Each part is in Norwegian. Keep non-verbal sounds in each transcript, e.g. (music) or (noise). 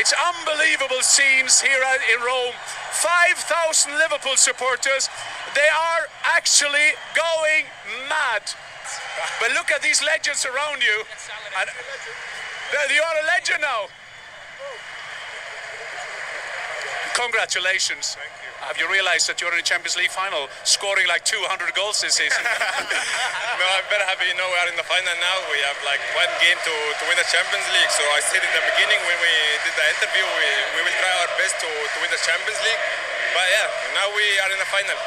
It's unbelievable scenes here in Rome. 5,000 Liverpool supporters. They are actually going mad. But look at these legends around you. And you are a legend now. Congratulations. Have you realized that you're in the Champions League final, scoring like 200 goals this season? (laughs) no, I'm very happy. You know, we are in the final now. We have like one game to, to win the Champions League. So I said in the beginning when we did the interview, we, we will try our best to, to win the Champions League. But yeah, now we are in the final.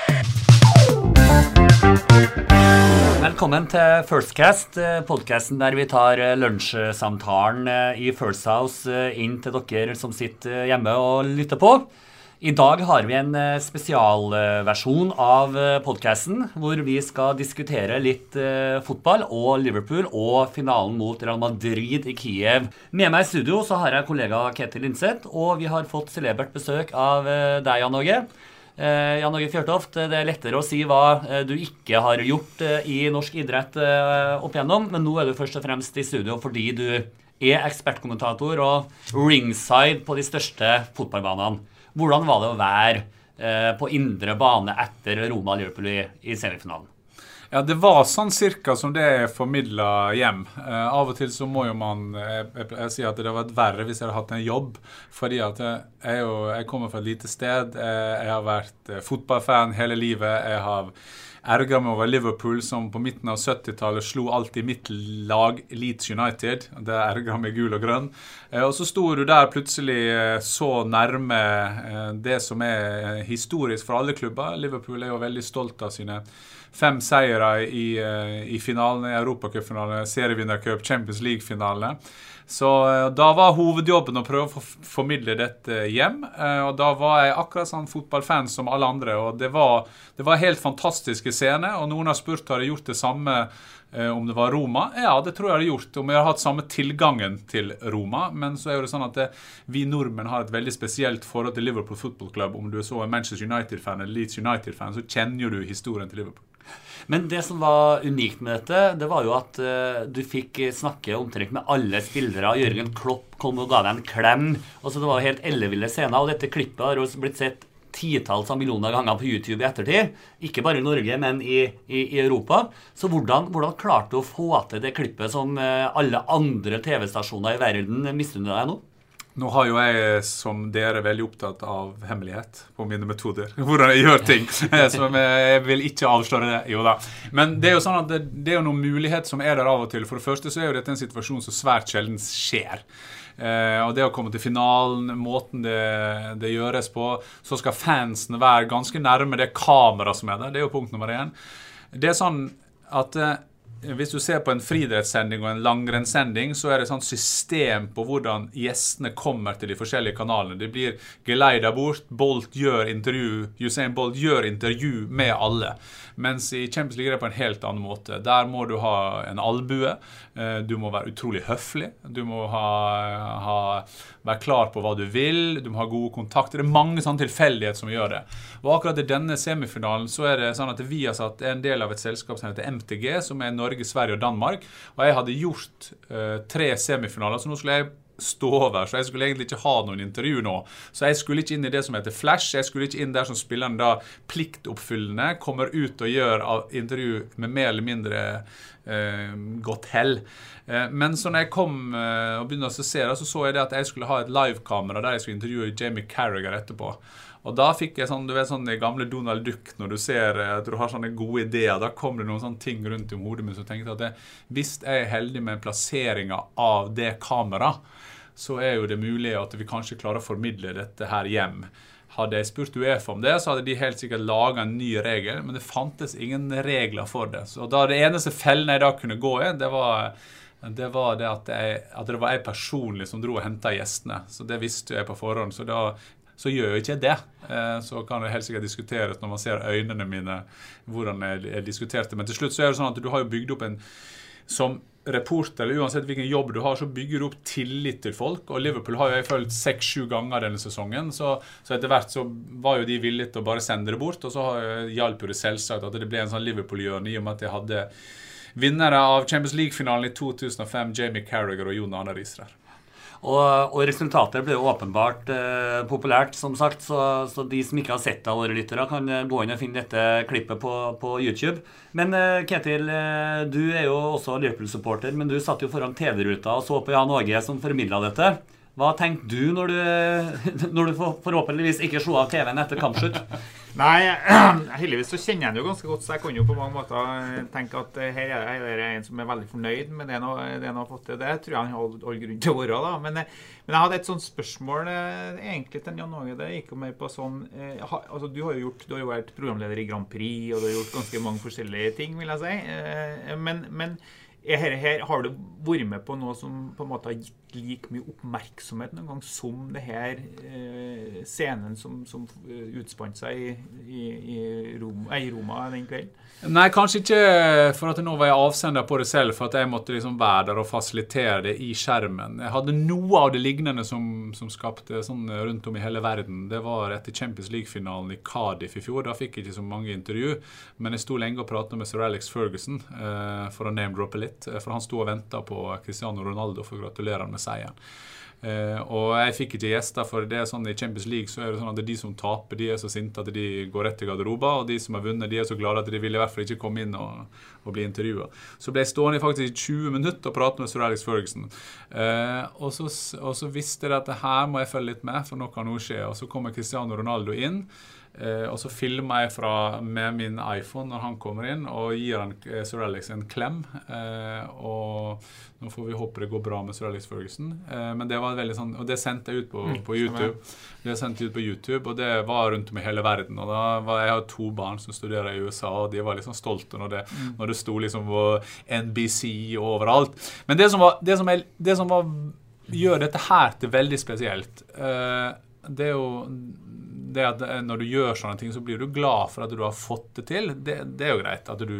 Velkommen til Firstcast, eh, podkasten der vi tar eh, lunsjsamtalen eh, i First House inn til dere som sitter hjemme og lytter på. I dag har vi en spesialversjon av podkasten hvor vi skal diskutere litt fotball og Liverpool og finalen mot Real Madrid i Kiev. Med meg i studio så har jeg kollega Ketil Linseth, og vi har fått celebert besøk av deg, Jan Åge. Jan Åge Fjørtoft, det er lettere å si hva du ikke har gjort i norsk idrett opp igjennom, men nå er du først og fremst i studio fordi du er ekspertkommentator og ringside på de største fotballbanene. Hvordan var det å være på indre bane etter Roma-Liverpool i, i semifinalen? Ja, Det var sånn cirka som det er formidla hjem. Eh, av og til så må jo man Jeg, jeg, jeg si at det hadde vært verre hvis jeg hadde hatt en jobb. Fordi at jeg, jo, jeg kommer fra et lite sted. Jeg har vært fotballfan hele livet. Jeg har ergra meg over Liverpool, som på midten av 70-tallet slo alltid mitt lag, Leeds United. Det erga meg gul og grønn. Og så sto du der plutselig så nærme det som er historisk for alle klubber. Liverpool er jo veldig stolt av sine fem seire i, i finalen, europacupfinalene, serievinnercup, Champions League-finale. Så da var hovedjobben å prøve å formidle dette hjem. Og da var jeg akkurat sånn fotballfan som alle andre. Og det var, det var helt fantastiske scener. Og noen har spurt har jeg gjort det samme om det var Roma. Ja, det tror jeg har gjort. Om jeg har hatt samme tilgangen til Roma. Men så er det sånn at det, vi nordmenn har et veldig spesielt forhold til Liverpool Football Club. Om du er så en Manchester United-fan eller Leeds United-fan, så kjenner jo du historien til Liverpool. Men det som var unikt med dette, det var jo at uh, du fikk snakke omtrent med alle spillere. Jørgen Klopp kom og ga deg en klem. Og så det var helt elleville scener. Og dette klippet har også blitt sett titalls av millioner ganger på YouTube i ettertid. Ikke bare i Norge, men i, i, i Europa. Så hvordan, hvordan, klarte du å få til det klippet som uh, alle andre TV-stasjoner i verden misunner deg nå? Nå har jo jeg, som dere, veldig opptatt av hemmelighet på mine metoder. (laughs) Hvordan jeg gjør ting. Så jeg vil ikke avsløre det. Jo da. Men det er jo sånn at det, det er jo noen mulighet som er der av og til. For det første så er jo dette en situasjon som svært sjelden skjer. Eh, og det å komme til finalen, måten det, det, gjøres på, så skal fansen være ganske nærme det kameraet som er der. Det er jo punkt nummer én. Det er sånn at eh, hvis du ser på en friidrettssending og en langrennssending, så er det et sånt system på hvordan gjestene kommer til de forskjellige kanalene. De blir geleida bort. Bolt gjør intervju, Usain Bolt gjør intervju med alle. Mens i Champions League er det på en helt annen måte. Der må du ha en albue. Du må være utrolig høflig. Du må ha, ha, være klar på hva du vil. Du må ha gode kontakter. Det er mange sånne tilfeldigheter som gjør det. Og akkurat i denne semifinalen så er det sånn at vi har satt en del av et selskap som heter MTG, som er Norge Sverige og Danmark. Og jeg hadde gjort uh, tre semifinaler, så nå skulle jeg stå over. Så jeg skulle egentlig ikke ha noen intervju nå. Så jeg skulle ikke inn i det som heter flash. Jeg skulle ikke inn der som spilleren da pliktoppfyllende kommer ut og gjør intervju med mer eller mindre eh, godt hell. Eh, men så når jeg kom eh, og begynte å se det, så så jeg det at jeg skulle ha et livekamera der jeg skulle intervjue Jamie Carriger etterpå. Og da fikk jeg sånn, du vet sånn gamle Donald Duck, når du ser at du har sånne gode ideer. Da kom det noen sånne ting rundt i hodet mitt som tenkte at det, hvis jeg er heldig med plasseringa av det kameraet, så er jo det mulig at vi kanskje klarer å formidle dette her hjem. Hadde jeg spurt Uefa om det, så hadde de helt sikkert laga en ny regel, men det fantes ingen regler for det. Så da Det eneste fellen jeg da kunne gå i, det var det var det at, jeg, at det var jeg personlig som dro og henta gjestene. Så det visste jeg på forhånd. Så da så gjør jeg ikke det. Eh, så kan det helt sikkert diskuteres når man ser øynene mine hvordan jeg diskuterte. Men til slutt så er det sånn at du har jo bygd opp en som reporter, eller uansett hvilken jobb du har, så bygger du opp tillit til folk. Og Liverpool har jo jeg følt seks-sju ganger denne sesongen. Så, så, etter hvert så var jo de villige til å bare sende det bort. Og så hjalp jo det selvsagt at det ble en sånn Liverpool-hjørne i og med at jeg hadde vinnere av Champions League-finalen i 2005, Jamie Carriger og Jon Arne Risrer. Og, og resultatet ble jo åpenbart eh, populært, som sagt. Så, så, de som ikke har sett det, våre lyttere, kan eh, gå inn og finne dette klippet på, på YouTube. Men eh, Ketil, eh, du er jo også Liverpool-supporter, men du satt jo foran TV-ruta og så på Jan Åge som formidla dette. Hva tenkte du når du, (laughs) når du forhåpentligvis ikke slo av TV-en etter kampslutt? Nei, (clears throat) heldigvis så kjenner jeg den jo ganske godt, så jeg kan jo på mange måter tenke at her er det en som er veldig fornøyd med det han har fått til. Det tror jeg han har all grunn til å være. da. Men, men, jeg hadde et sånt spørsmål eh, egentlig til Jan Åge. Det gikk jo mer på sånn eh, altså Du har jo gjort, du har jo vært programleder i Grand Prix, og du har gjort ganske mange forskjellige ting, vil jeg si. Eh, men, men her, her, har du vært med på noe som på en måte har gitt like mye oppmerksomhet noen gang som det her eh, scenen som, som eh, utspant seg i, i, i, Roma, i, Roma, den kvelden? Nei, kanskje ikke for at nå var jeg avsender på det selv, for at jeg måtte liksom være der og fasilitere det i skjermen. Jeg hadde noe av det lignende som, som skapte sånn rundt om i hele verden. Det var etter Champions League-finalen i Cardiff i fjor. Da fikk jeg ikke så mange intervju, men jeg sto lenge og pratet med sir Alex Ferguson eh, for å name-droppe litt. For han sto og venta på Cristiano Ronaldo for å gratulere han med seieren. Uh, og jeg fikk ikke gjester, for det er sånn i Champions League så er det sånn at det er de som taper, de er så sinte at de går rett til garderoben. Og de som har vunnet, de er så glade at de vil i hvert fall ikke komme inn og, og bli intervjua. Så ble jeg stående faktisk i 20 minutter og prate med Sir Alex Ferguson. Uh, og, så, og, så, visste jeg at det her må jeg følge litt med, for nå kan noe skje. Og så kommer Cristiano Ronaldo inn. Eh, og så filmer jeg fra, med min iPhone når han kommer inn, og gir han eh, Sir Alex en klem. Eh, og nå får vi håpe det går bra med Sir Alex Ferguson. Eh, men det var veldig sånn, Og det sendte jeg ut på, mm, på YouTube. Det sendte jeg ut på YouTube, Og det var rundt om i hele verden. og da var Jeg har to barn som studerer i USA, og de var liksom stolte når det, mm. når det sto liksom på NBC og overalt. Men det som, var, det som, jeg, det som var, gjør dette her til veldig spesielt, eh, det er jo det at eh, når du gjør sånne ting, så blir du glad for at du har fått det til. Det, det er jo greit. at du,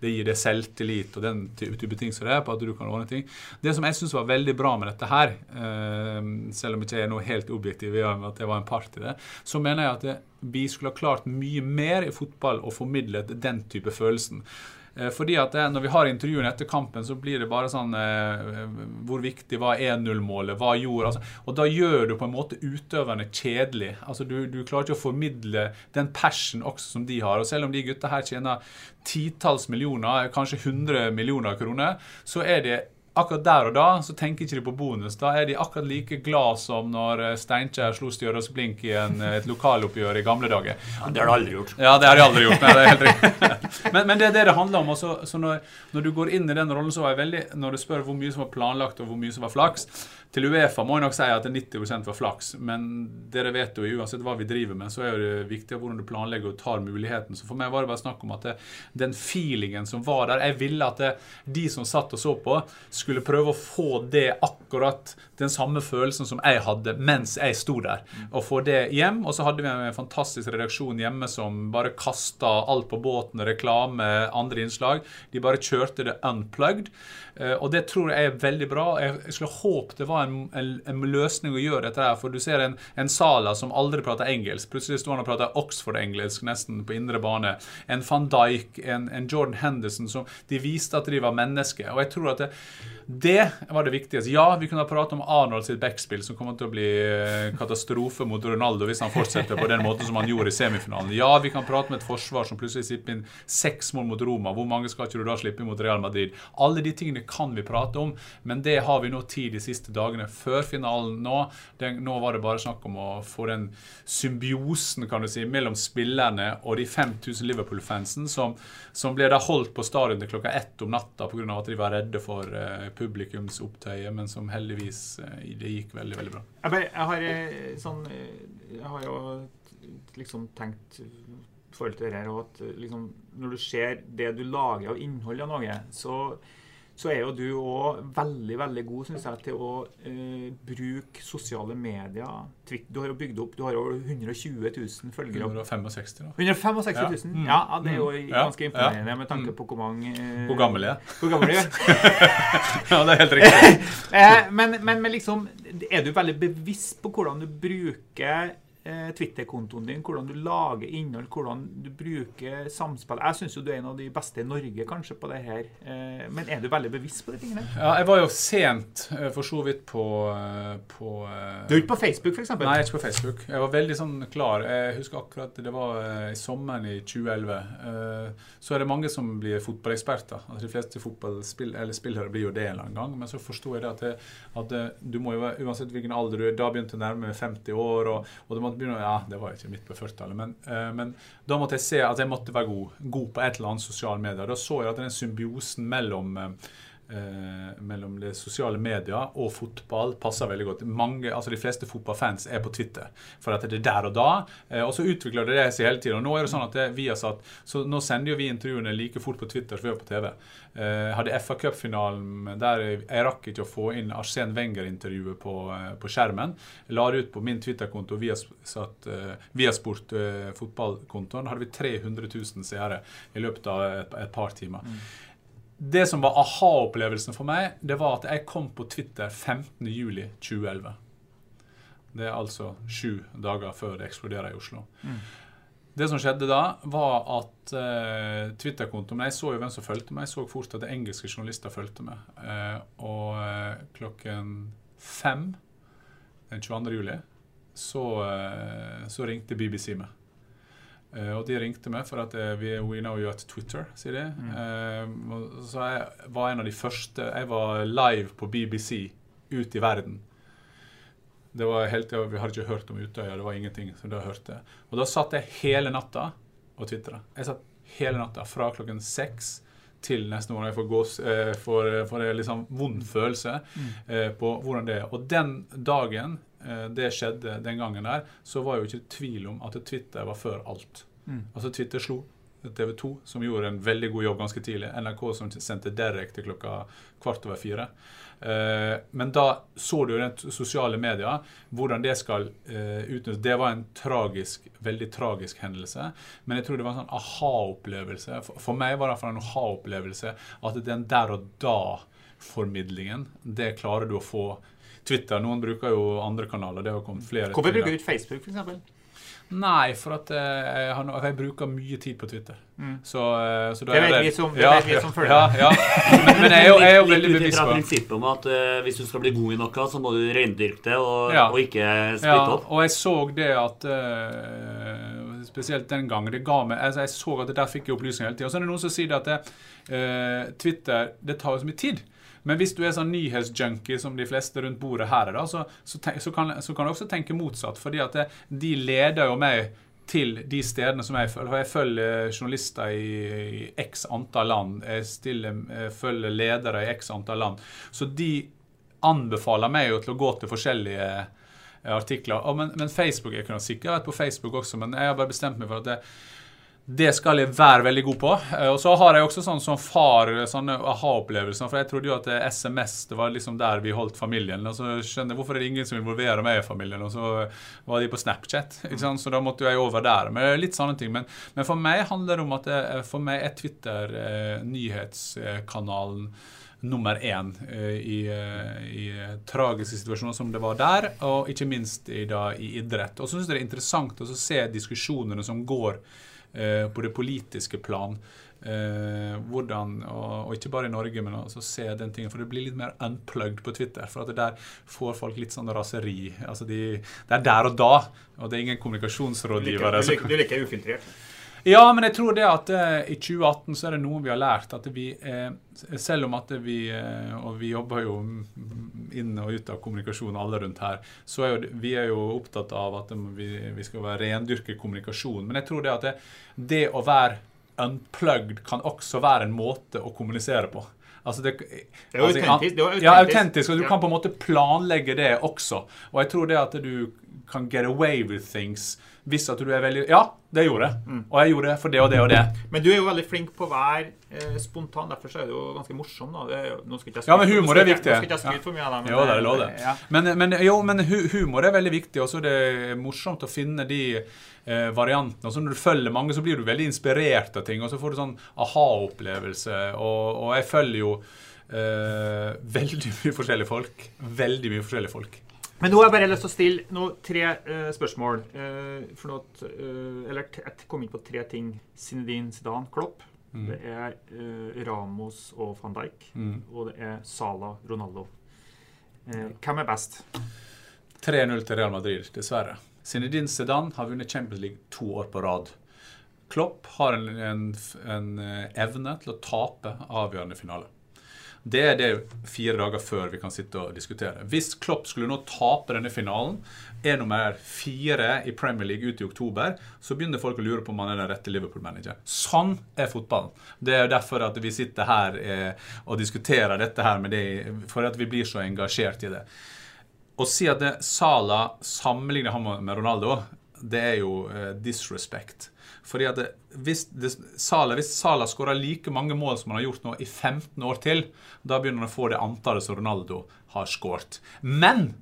Det gir deg selvtillit og den type ting som det er, på at du kan ordne ting. Det som jeg syns var veldig bra med dette her, eh, selv om jeg ikke er noe helt objektiv i at jeg var en part i det, så mener jeg at vi skulle ha klart mye mer i fotball å formidle den type følelsen. Eh, fordi at Når vi har intervjuene etter kampen, så blir det bare sånn eh, Hvor viktig var 1-0-målet? Hva gjorde altså, Og da gjør du på en måte utøverne kjedelig. Altså du, du, klarer ikke å formidle den passion også som de har. Og selv om de gutta her tjener titalls millioner, kanskje 100 millioner kroner, så er det akkurat der og da så tenker ikke de på bonus. Da er de akkurat like glad som når eh, Steinkjer slo Stjørdals Blink i en, eh, et lokaloppgjør i gamle dager. Ja, det har de aldri gjort. Ja, det har de aldri gjort. Nei, det er helt riktig. (laughs) men, men, det er det det handler om. Også, så når, når, du går inn i den rollen, så var jeg veldig Når du spør hvor mye som var planlagt, og hvor mye som var flaks, til Uefa må jeg nok si at 90% var flaks, men dere vet jo uansett hva vi driver med, så er det viktig hvordan du planlegger og tar muligheten. Så for meg var det bare snakk om at det, den feelingen som var der Jeg ville at det, de som satt og så på, skulle prøve å få det akkurat den samme følelsen som jeg hadde mens jeg sto der. Og få det hjem. Og så hadde vi en fantastisk redaksjon hjemme som bare kasta alt på båten, reklame, andre innslag. De bare kjørte det unplugged. Eh, og det tror jeg er veldig bra. Jeg skulle håpe det var en, en, løsning å gjøre dette her. For du ser en, en Sala som aldri prater engelsk. Plutselig står han og prater Oxford-engelsk nesten på indre bane. En van Dijk, en, Jordan Henderson som De viste at de var mennesker. Og jeg tror at det, det var det viktigste. Ja, vi kunne prate om Arnold sitt backspill, som kommer til å bli eh, katastrofe mot Ronaldo hvis han fortsetter på den måten som han gjorde i semifinalen. Ja, vi kan prate med et forsvar som plutselig slipper inn seks mål mot Roma. Hvor mange skal ikke du da slippe inn mot Real Madrid? Alle de tingene kan vi prate om, men det har vi nå tid de siste dagene før finalen nå. Den, nå var det bare snakk om å få den symbiosen kan du si, mellom spillerne og de 5000 Liverpool-fansen som, som, ble da holdt på stadion til klokka ett om natta pga. at de var redde for uh, publikumsopptøyet, men som heldigvis uh, det gikk veldig, veldig bra. Jeg, bare, jeg har eh, sånn Jeg har jo liksom tenkt forhold til det her at liksom, når du ser det du lager av innhold av noe, så så er jo du òg veldig veldig god synes jeg, til å eh, bruke sosiale medier. Du har jo bygd opp Du har jo 120 000 følgere. 165 da. 165 000? Ja, mm. ja det er jo mm. ganske imponerende med tanke på hvor mange eh, Hvor gammel jeg er. Hvor gammel jeg er. (laughs) ja, det er helt riktig. (laughs) eh, men, men, men, liksom Er du veldig bevisst på hvordan du bruker Twitter-kontoen din, hvordan du lager innhold, hvordan du bruker samspill. Jeg syns du er en av de beste i Norge kanskje på det her. Eh, men er du veldig bevisst på de tingene? Ja, jeg var jo sent eh, for så vidt på, eh, på eh, Du er ikke på Facebook, f.eks.? Nei, jeg er ikke på Facebook. Jeg var veldig sånn klar. Jeg husker akkurat det var eh, i sommeren i 2011. Eh, Så er det mange som blir fotballeksperter. Altså, de fleste fotballspill, eller spillere blir jo det en eller annen gang. Men så forsto jeg det at, det, at du må jo være, uansett hvilken alder du er, da begynte jeg nærme 50 år, og, og du måtte begynne Ja, det var ikke midt på 40-tallet, men, uh, men da måtte jeg se at jeg måtte være god. God på et eller annet sosiale medier. Da så jeg at den symbiosen mellom eh, eh, mellom det sosiale medier og fotball passer veldig godt. Mange, altså De fleste fotballfans er på Twitter, for at det er der og da. Eh, og så utvikler det seg hele tiden. Og nå er det sånn at det, vi har satt, så nå sender jo vi intervjuene like fort på Twitter som vi gjør på TV. Eh, hadde FA Cup-finalen der jeg rakk ikke å få inn Arsen Wenger-intervjuet på, eh, på skjermen. La det ut på min Twitter-konto via, satt, eh, via Sport eh, fotballkontoen. Hadde vi 300 000 seere i løpet av et, et par timer. Det som var aha-opplevelsen for meg, det var at jeg kom på Twitter 15.07.2011. Det er altså sju dager før det eksploderer i Oslo. Det som skjedde da, var at uh, Twitter-kontoen Jeg så jo hvem som fulgte meg. Jeg så fort at engelske journalister fulgte meg. Uh, og uh, klokken fem den 22. juli så, så ringte BBC meg. Eh, og de ringte meg for at vi vi, we know you at Twitter, sier de. Mm. og så jeg var en av de første Jeg var live på BBC ut i verden. Det var helt, Vi hadde ikke hørt om Utøya, det var ingenting. så da hørte. Og da satt jeg hele natta og tvitra. Jeg satt hele natta fra klokken seks til neste morgen. Jeg får, gås, eh, får, får en liksom vond følelse eh, på hvordan det er. Og den dagen eh, det skjedde den gangen der, så var jo ikke tvil om at Twitter var før alt. Altså Twitter slo TV 2, som gjorde en veldig god jobb ganske tidlig. NRK som sendte direkte klokka kvart over fire. Eh, men da så du jo den sosiale media, hvordan det skal eh, utnyttes. Det var en tragisk, veldig tragisk hendelse. Men jeg tror det var en sånn aha-opplevelse. For, meg var det en aha-opplevelse at den der og da-formidlingen, det klarer du å få. Twitter, Noen bruker jo andre kanaler. det har kommet flere Hvorfor bruker du ikke Facebook, f.eks.? Nei, for at eh, jeg, har, jeg bruker mye tid på Twitter. Så, eh, så da Det vet vi som- det ja, som følger ja, ja. Men, men jeg er jo, jeg er jo veldig bevisst på prinsippet om at uh, hvis du skal bli god i noe, så må du reindyrke det, og, Ja. og ikke ja, splitte opp. og jeg så det at uh, Spesielt den gangen. Det ga meg, altså jeg så at det der fikk jeg opplysninger hele tida. Og så er det noen som sier at det, uh, Twitter det tar jo så mye tid. Men hvis du er sånn nyhetsjunkie som de fleste rundt bordet her er, da, så, så, så, kan, så kan du også tenke motsatt. fordi at det, de leder jo meg til de stedene som jeg følger. Jeg følger journalister i, i x antall land. Jeg, stiller, jeg følger ledere i x antall land. Så de anbefaler meg jo til å gå til forskjellige eh, artikler. Og, men, men Facebook jeg kunne sikkert vært på Facebook også, men jeg har bare bestemt meg for at det, det skal jeg være veldig god på. Eh, Og så har jeg også sånn som far sånne aha-opplevelser. For jeg trodde jo at eh, SMS det var liksom der vi holdt familien. Og så skjønner jeg hvorfor er det ingen som involverer meg i familien. Og så var de på Snapchat. Så da måtte jeg over der. Men er litt sånne ting. Men, men for meg handler det om at det, for meg er Twitter eh, nyhetskanalen nummer én eh, i, eh, i eh, tragiske situasjoner som det var der, og ikke minst i, da, i idrett. Og så syns jeg det er interessant å se diskusjonene som går eh, på det politiske plan. Eh, hvordan, og, ikke bare i Norge, men også se den tingen. For det blir litt mer unplugged på Twitter. For at det der får folk litt sånn raseri. Altså de, det er der og da, og det er ingen Du kommunikasjonsrådgivere. liker, som- du liker ufiltrert. Ja, men jeg tror det at eh, i 2018 så er det noe vi har lært. At vi, eh, selv om at vi eh, Og vi jobber jo inn og ut av kommunikasjon alle rundt her, så er jo, vi er jo opptatt av at vi, vi skal være rendyrke kommunikasjon. Men jeg tror det at det, det å være unplugged kan også være en måte å kommunisere på. Altså det, Det er jo autentisk, det er jo Ja, autentisk. autentisk. Og du kan på en måte planlegge det også. Og jeg tror det at du kan get away with things hvis at du er veldig Ja, det gjorde jeg. Mm. Og jeg gjorde det for det og det og det. Men du er jo veldig flink på å være eh, spontan, derfor så er du jo ganske morsom. da. Det jo, nå skal ikke jeg Ja, men humor er viktig. Nå skal ikke jeg skryte for mye av deg. men Jo, det er lov, det. Ja. Men, men, jo, men hu humor er veldig viktig, og så er det morsomt å finne de eh, variantene. Og så når du følger mange, så blir du veldig inspirert av ting, og så får du sånn aha-opplevelse. Og, og jeg følger jo eh, veldig mye forskjellige folk. Veldig mye forskjellige folk. Men nå har jeg bare lyst til å stille noe, tre eh, spørsmål. Eh, for at, eh, eller jeg kom inn på tre ting. Zinedine Zidane, Klopp. Det er eh, Ramos og van Dijk. Og det er Salah, Ronaldo. Hvem er best? 3-0 til Real Madrid, dessverre. Zinedine Zidane har vunnet Champions League to år på rad. Klopp har en, en, en eh, evne til å tape avgjørende finale. Det er det fire dager før vi kan sitte og diskutere. Hvis Klopp skulle nå tape denne finalen, er nummer fire i Premier League ut i oktober, så begynner folk å lure på om han er den rette Liverpool-manager. Sånn er fotballen. Det er derfor at vi sitter her eh, og diskuterer dette her med det, for at vi blir så engasjert i det. Å si at det, Sala sammenligner ham med Ronaldo, det er jo eh, disrespect. Fordi at hvis, det, Sala, Sala skårer like mange mål som han har gjort nå i 15 år til, da begynner han å få det antallet som Ronaldo har skåret. Men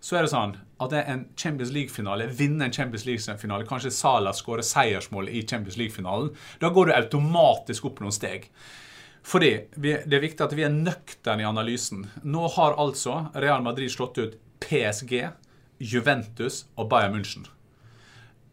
så er det sånn at det er en Champions League-finale, vinne en Champions League-finale, kanskje Sala skårer seiersmål i Champions League-finalen, da går du automatisk opp noen steg. Fordi vi, Det er viktig at vi er nøkterne i analysen. Nå har altså Real Madrid slått ut PSG, Juventus og Bayern München.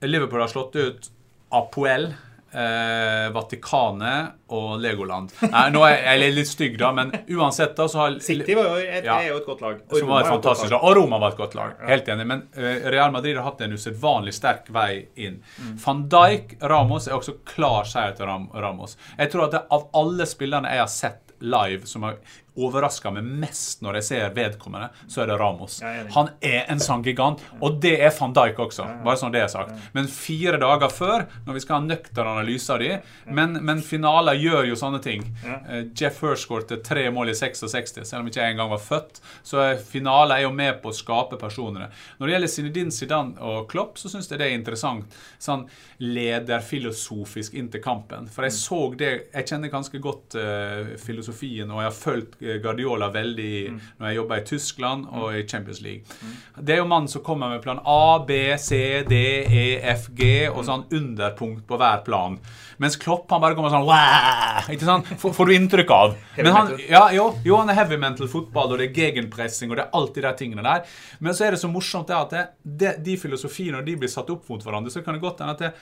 Liverpool har slått ut Apoel, eh, Vatikanet og Legoland. Nei, nå er jeg litt stygg, da, men uansett da så har City var jo et, Ja. er jo et godt lag. Og som Roma et godt lag. Og Roma var et godt lag. Helt enig. Men eh, Real Madrid har hatt en usedvanlig sterk vei inn. Van Dijk, Ramos er også klar seier til Ram Ramos. Jeg tror at det, av alle spillerne jeg har sett live som har overraska meg mest når jeg ser vedkommende, så er det Ramos. Han er en sånn gigant, og det er van Dijk også. Bare sånn det er sagt. Men fire dager før, når vi skal ha nøktern analyse av de men, men finaler gjør jo sånne ting. Eh, Jeff Hirsch skåret tre mål i 66, selv om ikke jeg engang var født. Så er finaler er jo med på å skape personene. Når det gjelder Zinedine Zidane og Klopp, så syns jeg det er interessant. Sånn lederfilosofisk inn til kampen. For jeg så det Jeg kjenner ganske godt uh, filosofien, og jeg har fulgt Guardiola veldig når jeg jobba i Tyskland og i Champions League. Det er jo mannen som kommer med plan A, B, C, D, E, F, G og sånn underpunkt på hver plan. Mens Klopp han bare kommer sånn «Wah!» Ikke sant? Får, får du inntrykk av. (laughs) Men han, ja, jo, jo, han er heavy mental fotball, og det er gegenpressing, og det er alltid de tingene der. Men så er det så morsomt det at det, det, de filosofiene, når de blir satt opp mot hverandre, så kan det godt hende at det,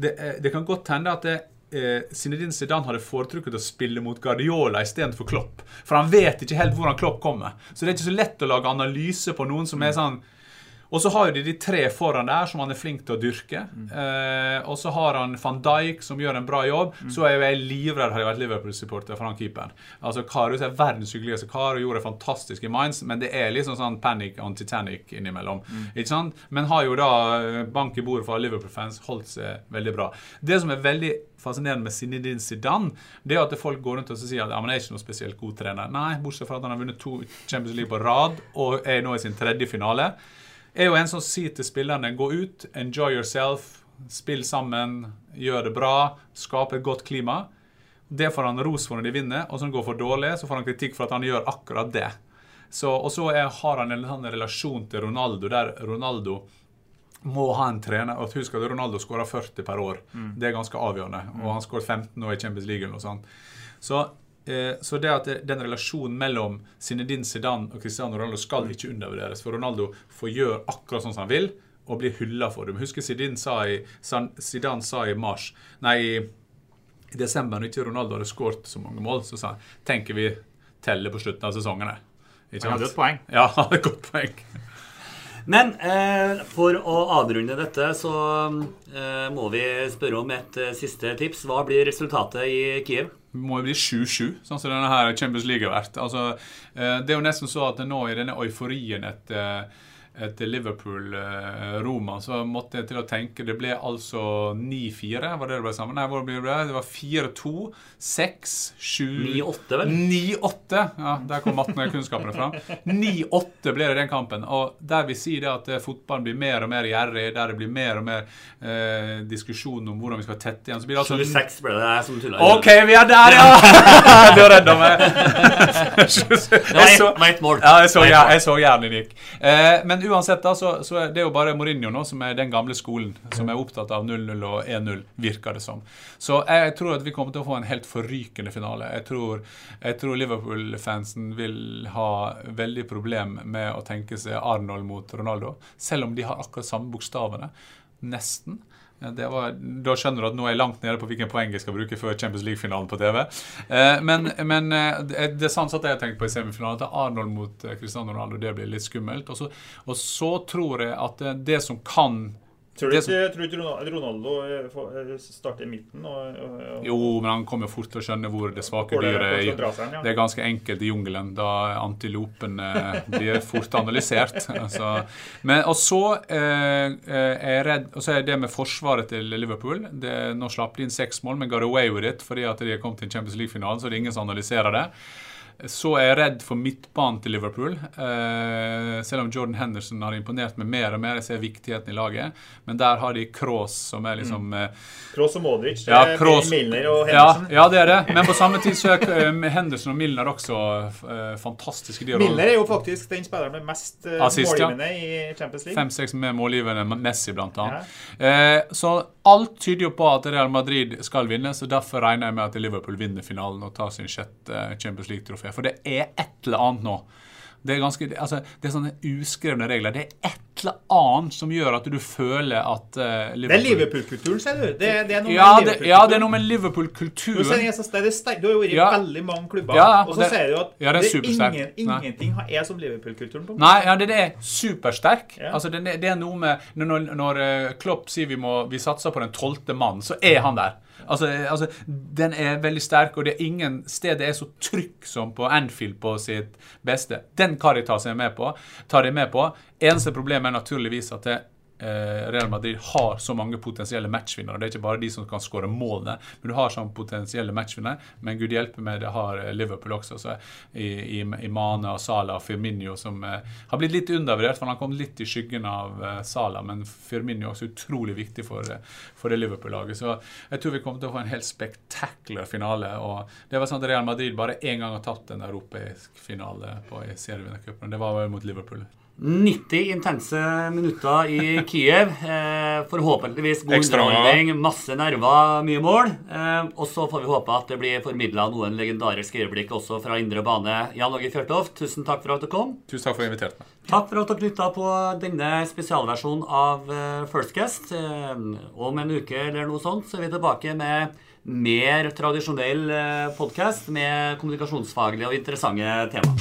det, eh, det kan godt hende at det, eh, Zinedine Zidane hadde foretrukket å spille mot Guardiola istedenfor Klopp. For han vet ikke helt hvordan Klopp kommer. Så det er ikke så lett å lage analyse på noen som er sånn og så har de de tre foran der som han er flink til å dyrke. Eh, og så har han van Dijk som gjør en bra jobb. Så er jo jeg livredd hadde jeg vært Liverpool-supporter for han keeperen. Altså Karius er verdens hyggeligste kar og gjorde fantastisk i Mainz, men det er liksom sånn panic on Titanic innimellom. Ikke sant? Men har jo da eh, bank i bordet for Liverpool-fans holdt seg veldig bra. Det som er veldig fascinerende med Zinedine Zidane, det er at folk går rundt og sier at ja, men er ikke noe spesielt god trener. Nei, bortsett fra at han har vunnet to Champions League på rad og er nå i sin tredje finale er jo en som sier til spillerne gå ut, enjoy yourself, spill sammen, gjør det bra, skape et godt klima. Det får han ros for når de vinner, og så når det går for dårlig, så får han kritikk for at han gjør akkurat det. Så, og så er, har han en sånn relasjon til Ronaldo, der Ronaldo må ha en trener. og Husk at Ronaldo skårer 40 per år. Det er ganske avgjørende. Og han skåret 15 nå i Champions League. eller noe sånt. Så Så det at den relasjonen mellom Zinedine Zidane og Cristiano Ronaldo skal ikke undervurderes. For Ronaldo får gjøre akkurat sånn som han vil, og blir hylla for det. Men husker Zidane sa i, Zidane sa i mars Nei, i, desember, når ikke Ronaldo hadde skåret så mange mål, så sa han tenker vi teller på slutten av sesongene. Ikke Han hadde et et poeng. Ja, (laughs) han hadde et godt poeng. Men eh, for å avrunde dette, så eh, må vi spørre om et eh, siste tips. Hva blir resultatet i Kiev? Det må jo bli 7-7, sånn som denne her Champions League har vært. Altså, eh, det er jo nesten så at nå i denne euforien etter, etter Liverpool-Roma, så måtte jeg til å tenke Det ble altså 9-4, var det det ble sammen? Nei, hvor ble det? Det var 4-2, 6, 7 9-8, vel? 9-8! Ja, der kom mattekunnskapene fram. 9-8 ble det den kampen. Og der vi sier det at eh, fotballen blir mer og mer gjerrig, der det blir mer og mer eh, diskusjon om hvordan vi skal tette igjen, så blir det altså 26 ble det som tulla. OK, vi er der, ja! (laughs) Du redda meg. (laughs) Jeg så- ja, jeg så, jeg så hjernen din gikk. Eh, men uansett, da, så, så det jo bare Mourinho nå som er den gamle skolen som er opptatt av 0-0 og 1-0, virker det som. Så jeg tror at vi kommer til å få en helt forrykende finale. Jeg tror, tror Liverpool-fansen vil ha veldig problem med å tenke seg Arnold mot Ronaldo, selv om de har akkurat samme bokstavene. Nesten. Var, da skjønner du at nå er jeg langt nede på hvilken poeng jeg skal bruke før Champions League-finalen på TV. Eh, men, men eh, det er sant at jeg har tenkt på i semifinalen at Arnold mot eh, Cristiano Ronaldo det blir litt skummelt. Og så, og så tror jeg at det, det som kan Tror du ikke Ronaldo eh, eh, starter i midten? Og, og, og, Jo, men han kommer fort til å skjønne hvor det svake Hvor det- dyret er. seg ja. Det er ganske enkelt i jungelen, da antilopen eh, blir fort analysert. (laughs) Altså. Men, og så eh, er jeg redd Og så er det med forsvaret til Liverpool. Det, nå slapp de inn seks mål, men got away with it fordi at de har kommet til en Champions League-finalen, så det er ingen som analyserer det. Så er jeg redd for midtbanen til Liverpool. Eh, selv om Jordan Henderson har imponert meg mer og mer. Jeg ser viktigheten i laget. Men der har de Kroos, som er liksom eh, Kroos og Modric, det Ja, er Kroos- Milner og Henderson. ja, det er det. Men på samme tid så er eh, Henderson og Milner også eh, fantastiske. De Milner er jo faktisk den spilleren med mest Assist, ja. målgivende i Champions League. Fem-seks med målgivende Messi, blant annet. Eh, så alt tyder jo på at Real Madrid skal vinne, så derfor regner jeg med at Liverpool vinner finalen og tar sin sjette Champions League-trofé. For det er et eller annet nå. Det er, ganske, altså, det er sånne uskrevne regler. Det er et eller annet som gjør at du føler at eh, Det er Liverpool-kulturen, ser du. Det, det er noe Ja, med det, Liverpool-kulturen. ja, det er noe med Liverpool-kulturen. er Du har jo vært i veldig mange klubber, Ja, og så det- sier du at ja, det er ingen, ingenting er som Liverpool-kulturen. på. Nei, ja, det, det er supersterk. Ja. Altså, det, det er noe med Når, når eh, Klopp sier vi, må, vi satser på den tolvte mannen, så er han der. Altså, altså, Den er veldig sterk, og det er ingen sted det er så trykk som på Anfield på sitt beste. Den Caritas er med på. tar de med på. Eneste problem er naturligvis at det, Real Madrid har så mange potensielle matchvinnere. Det er ikke bare de som kan skåre målene, men du har sånn potensielle matchvinnere. Men gud hjelpe meg, det har eh, Liverpool også. Så i, i, i Mane og Salah og Firmino, som eh, har blitt litt undervurdert, for han kommet litt i skyggen av eh, Salah. Men Firmino er også utrolig viktig for, eh, for det Liverpool-laget. Så jeg tror vi kommer til å få en helt spektakulær finale. og Det var sånn at Real Madrid bare én gang har tatt en europeisk finale på i serievinnercupen. Det var mot Liverpool. 90 intense minutter i Kiev. Eh, forhåpentligvis god underholdning, masse nerver, mye mål. Eh, og så får vi håpe at det blir formidla noen legendariske øyeblikk også fra indre bane. Jan Åge Fjørtoft, tusen takk for at du kom. Tusen takk for at du inviterte meg. Takk for at dere lytta på denne spesialversjonen av eh, First Guest. Eh, Om en uke eller noe sånt så er vi tilbake med mer tradisjonell podkast med kommunikasjonsfaglige og interessante tema.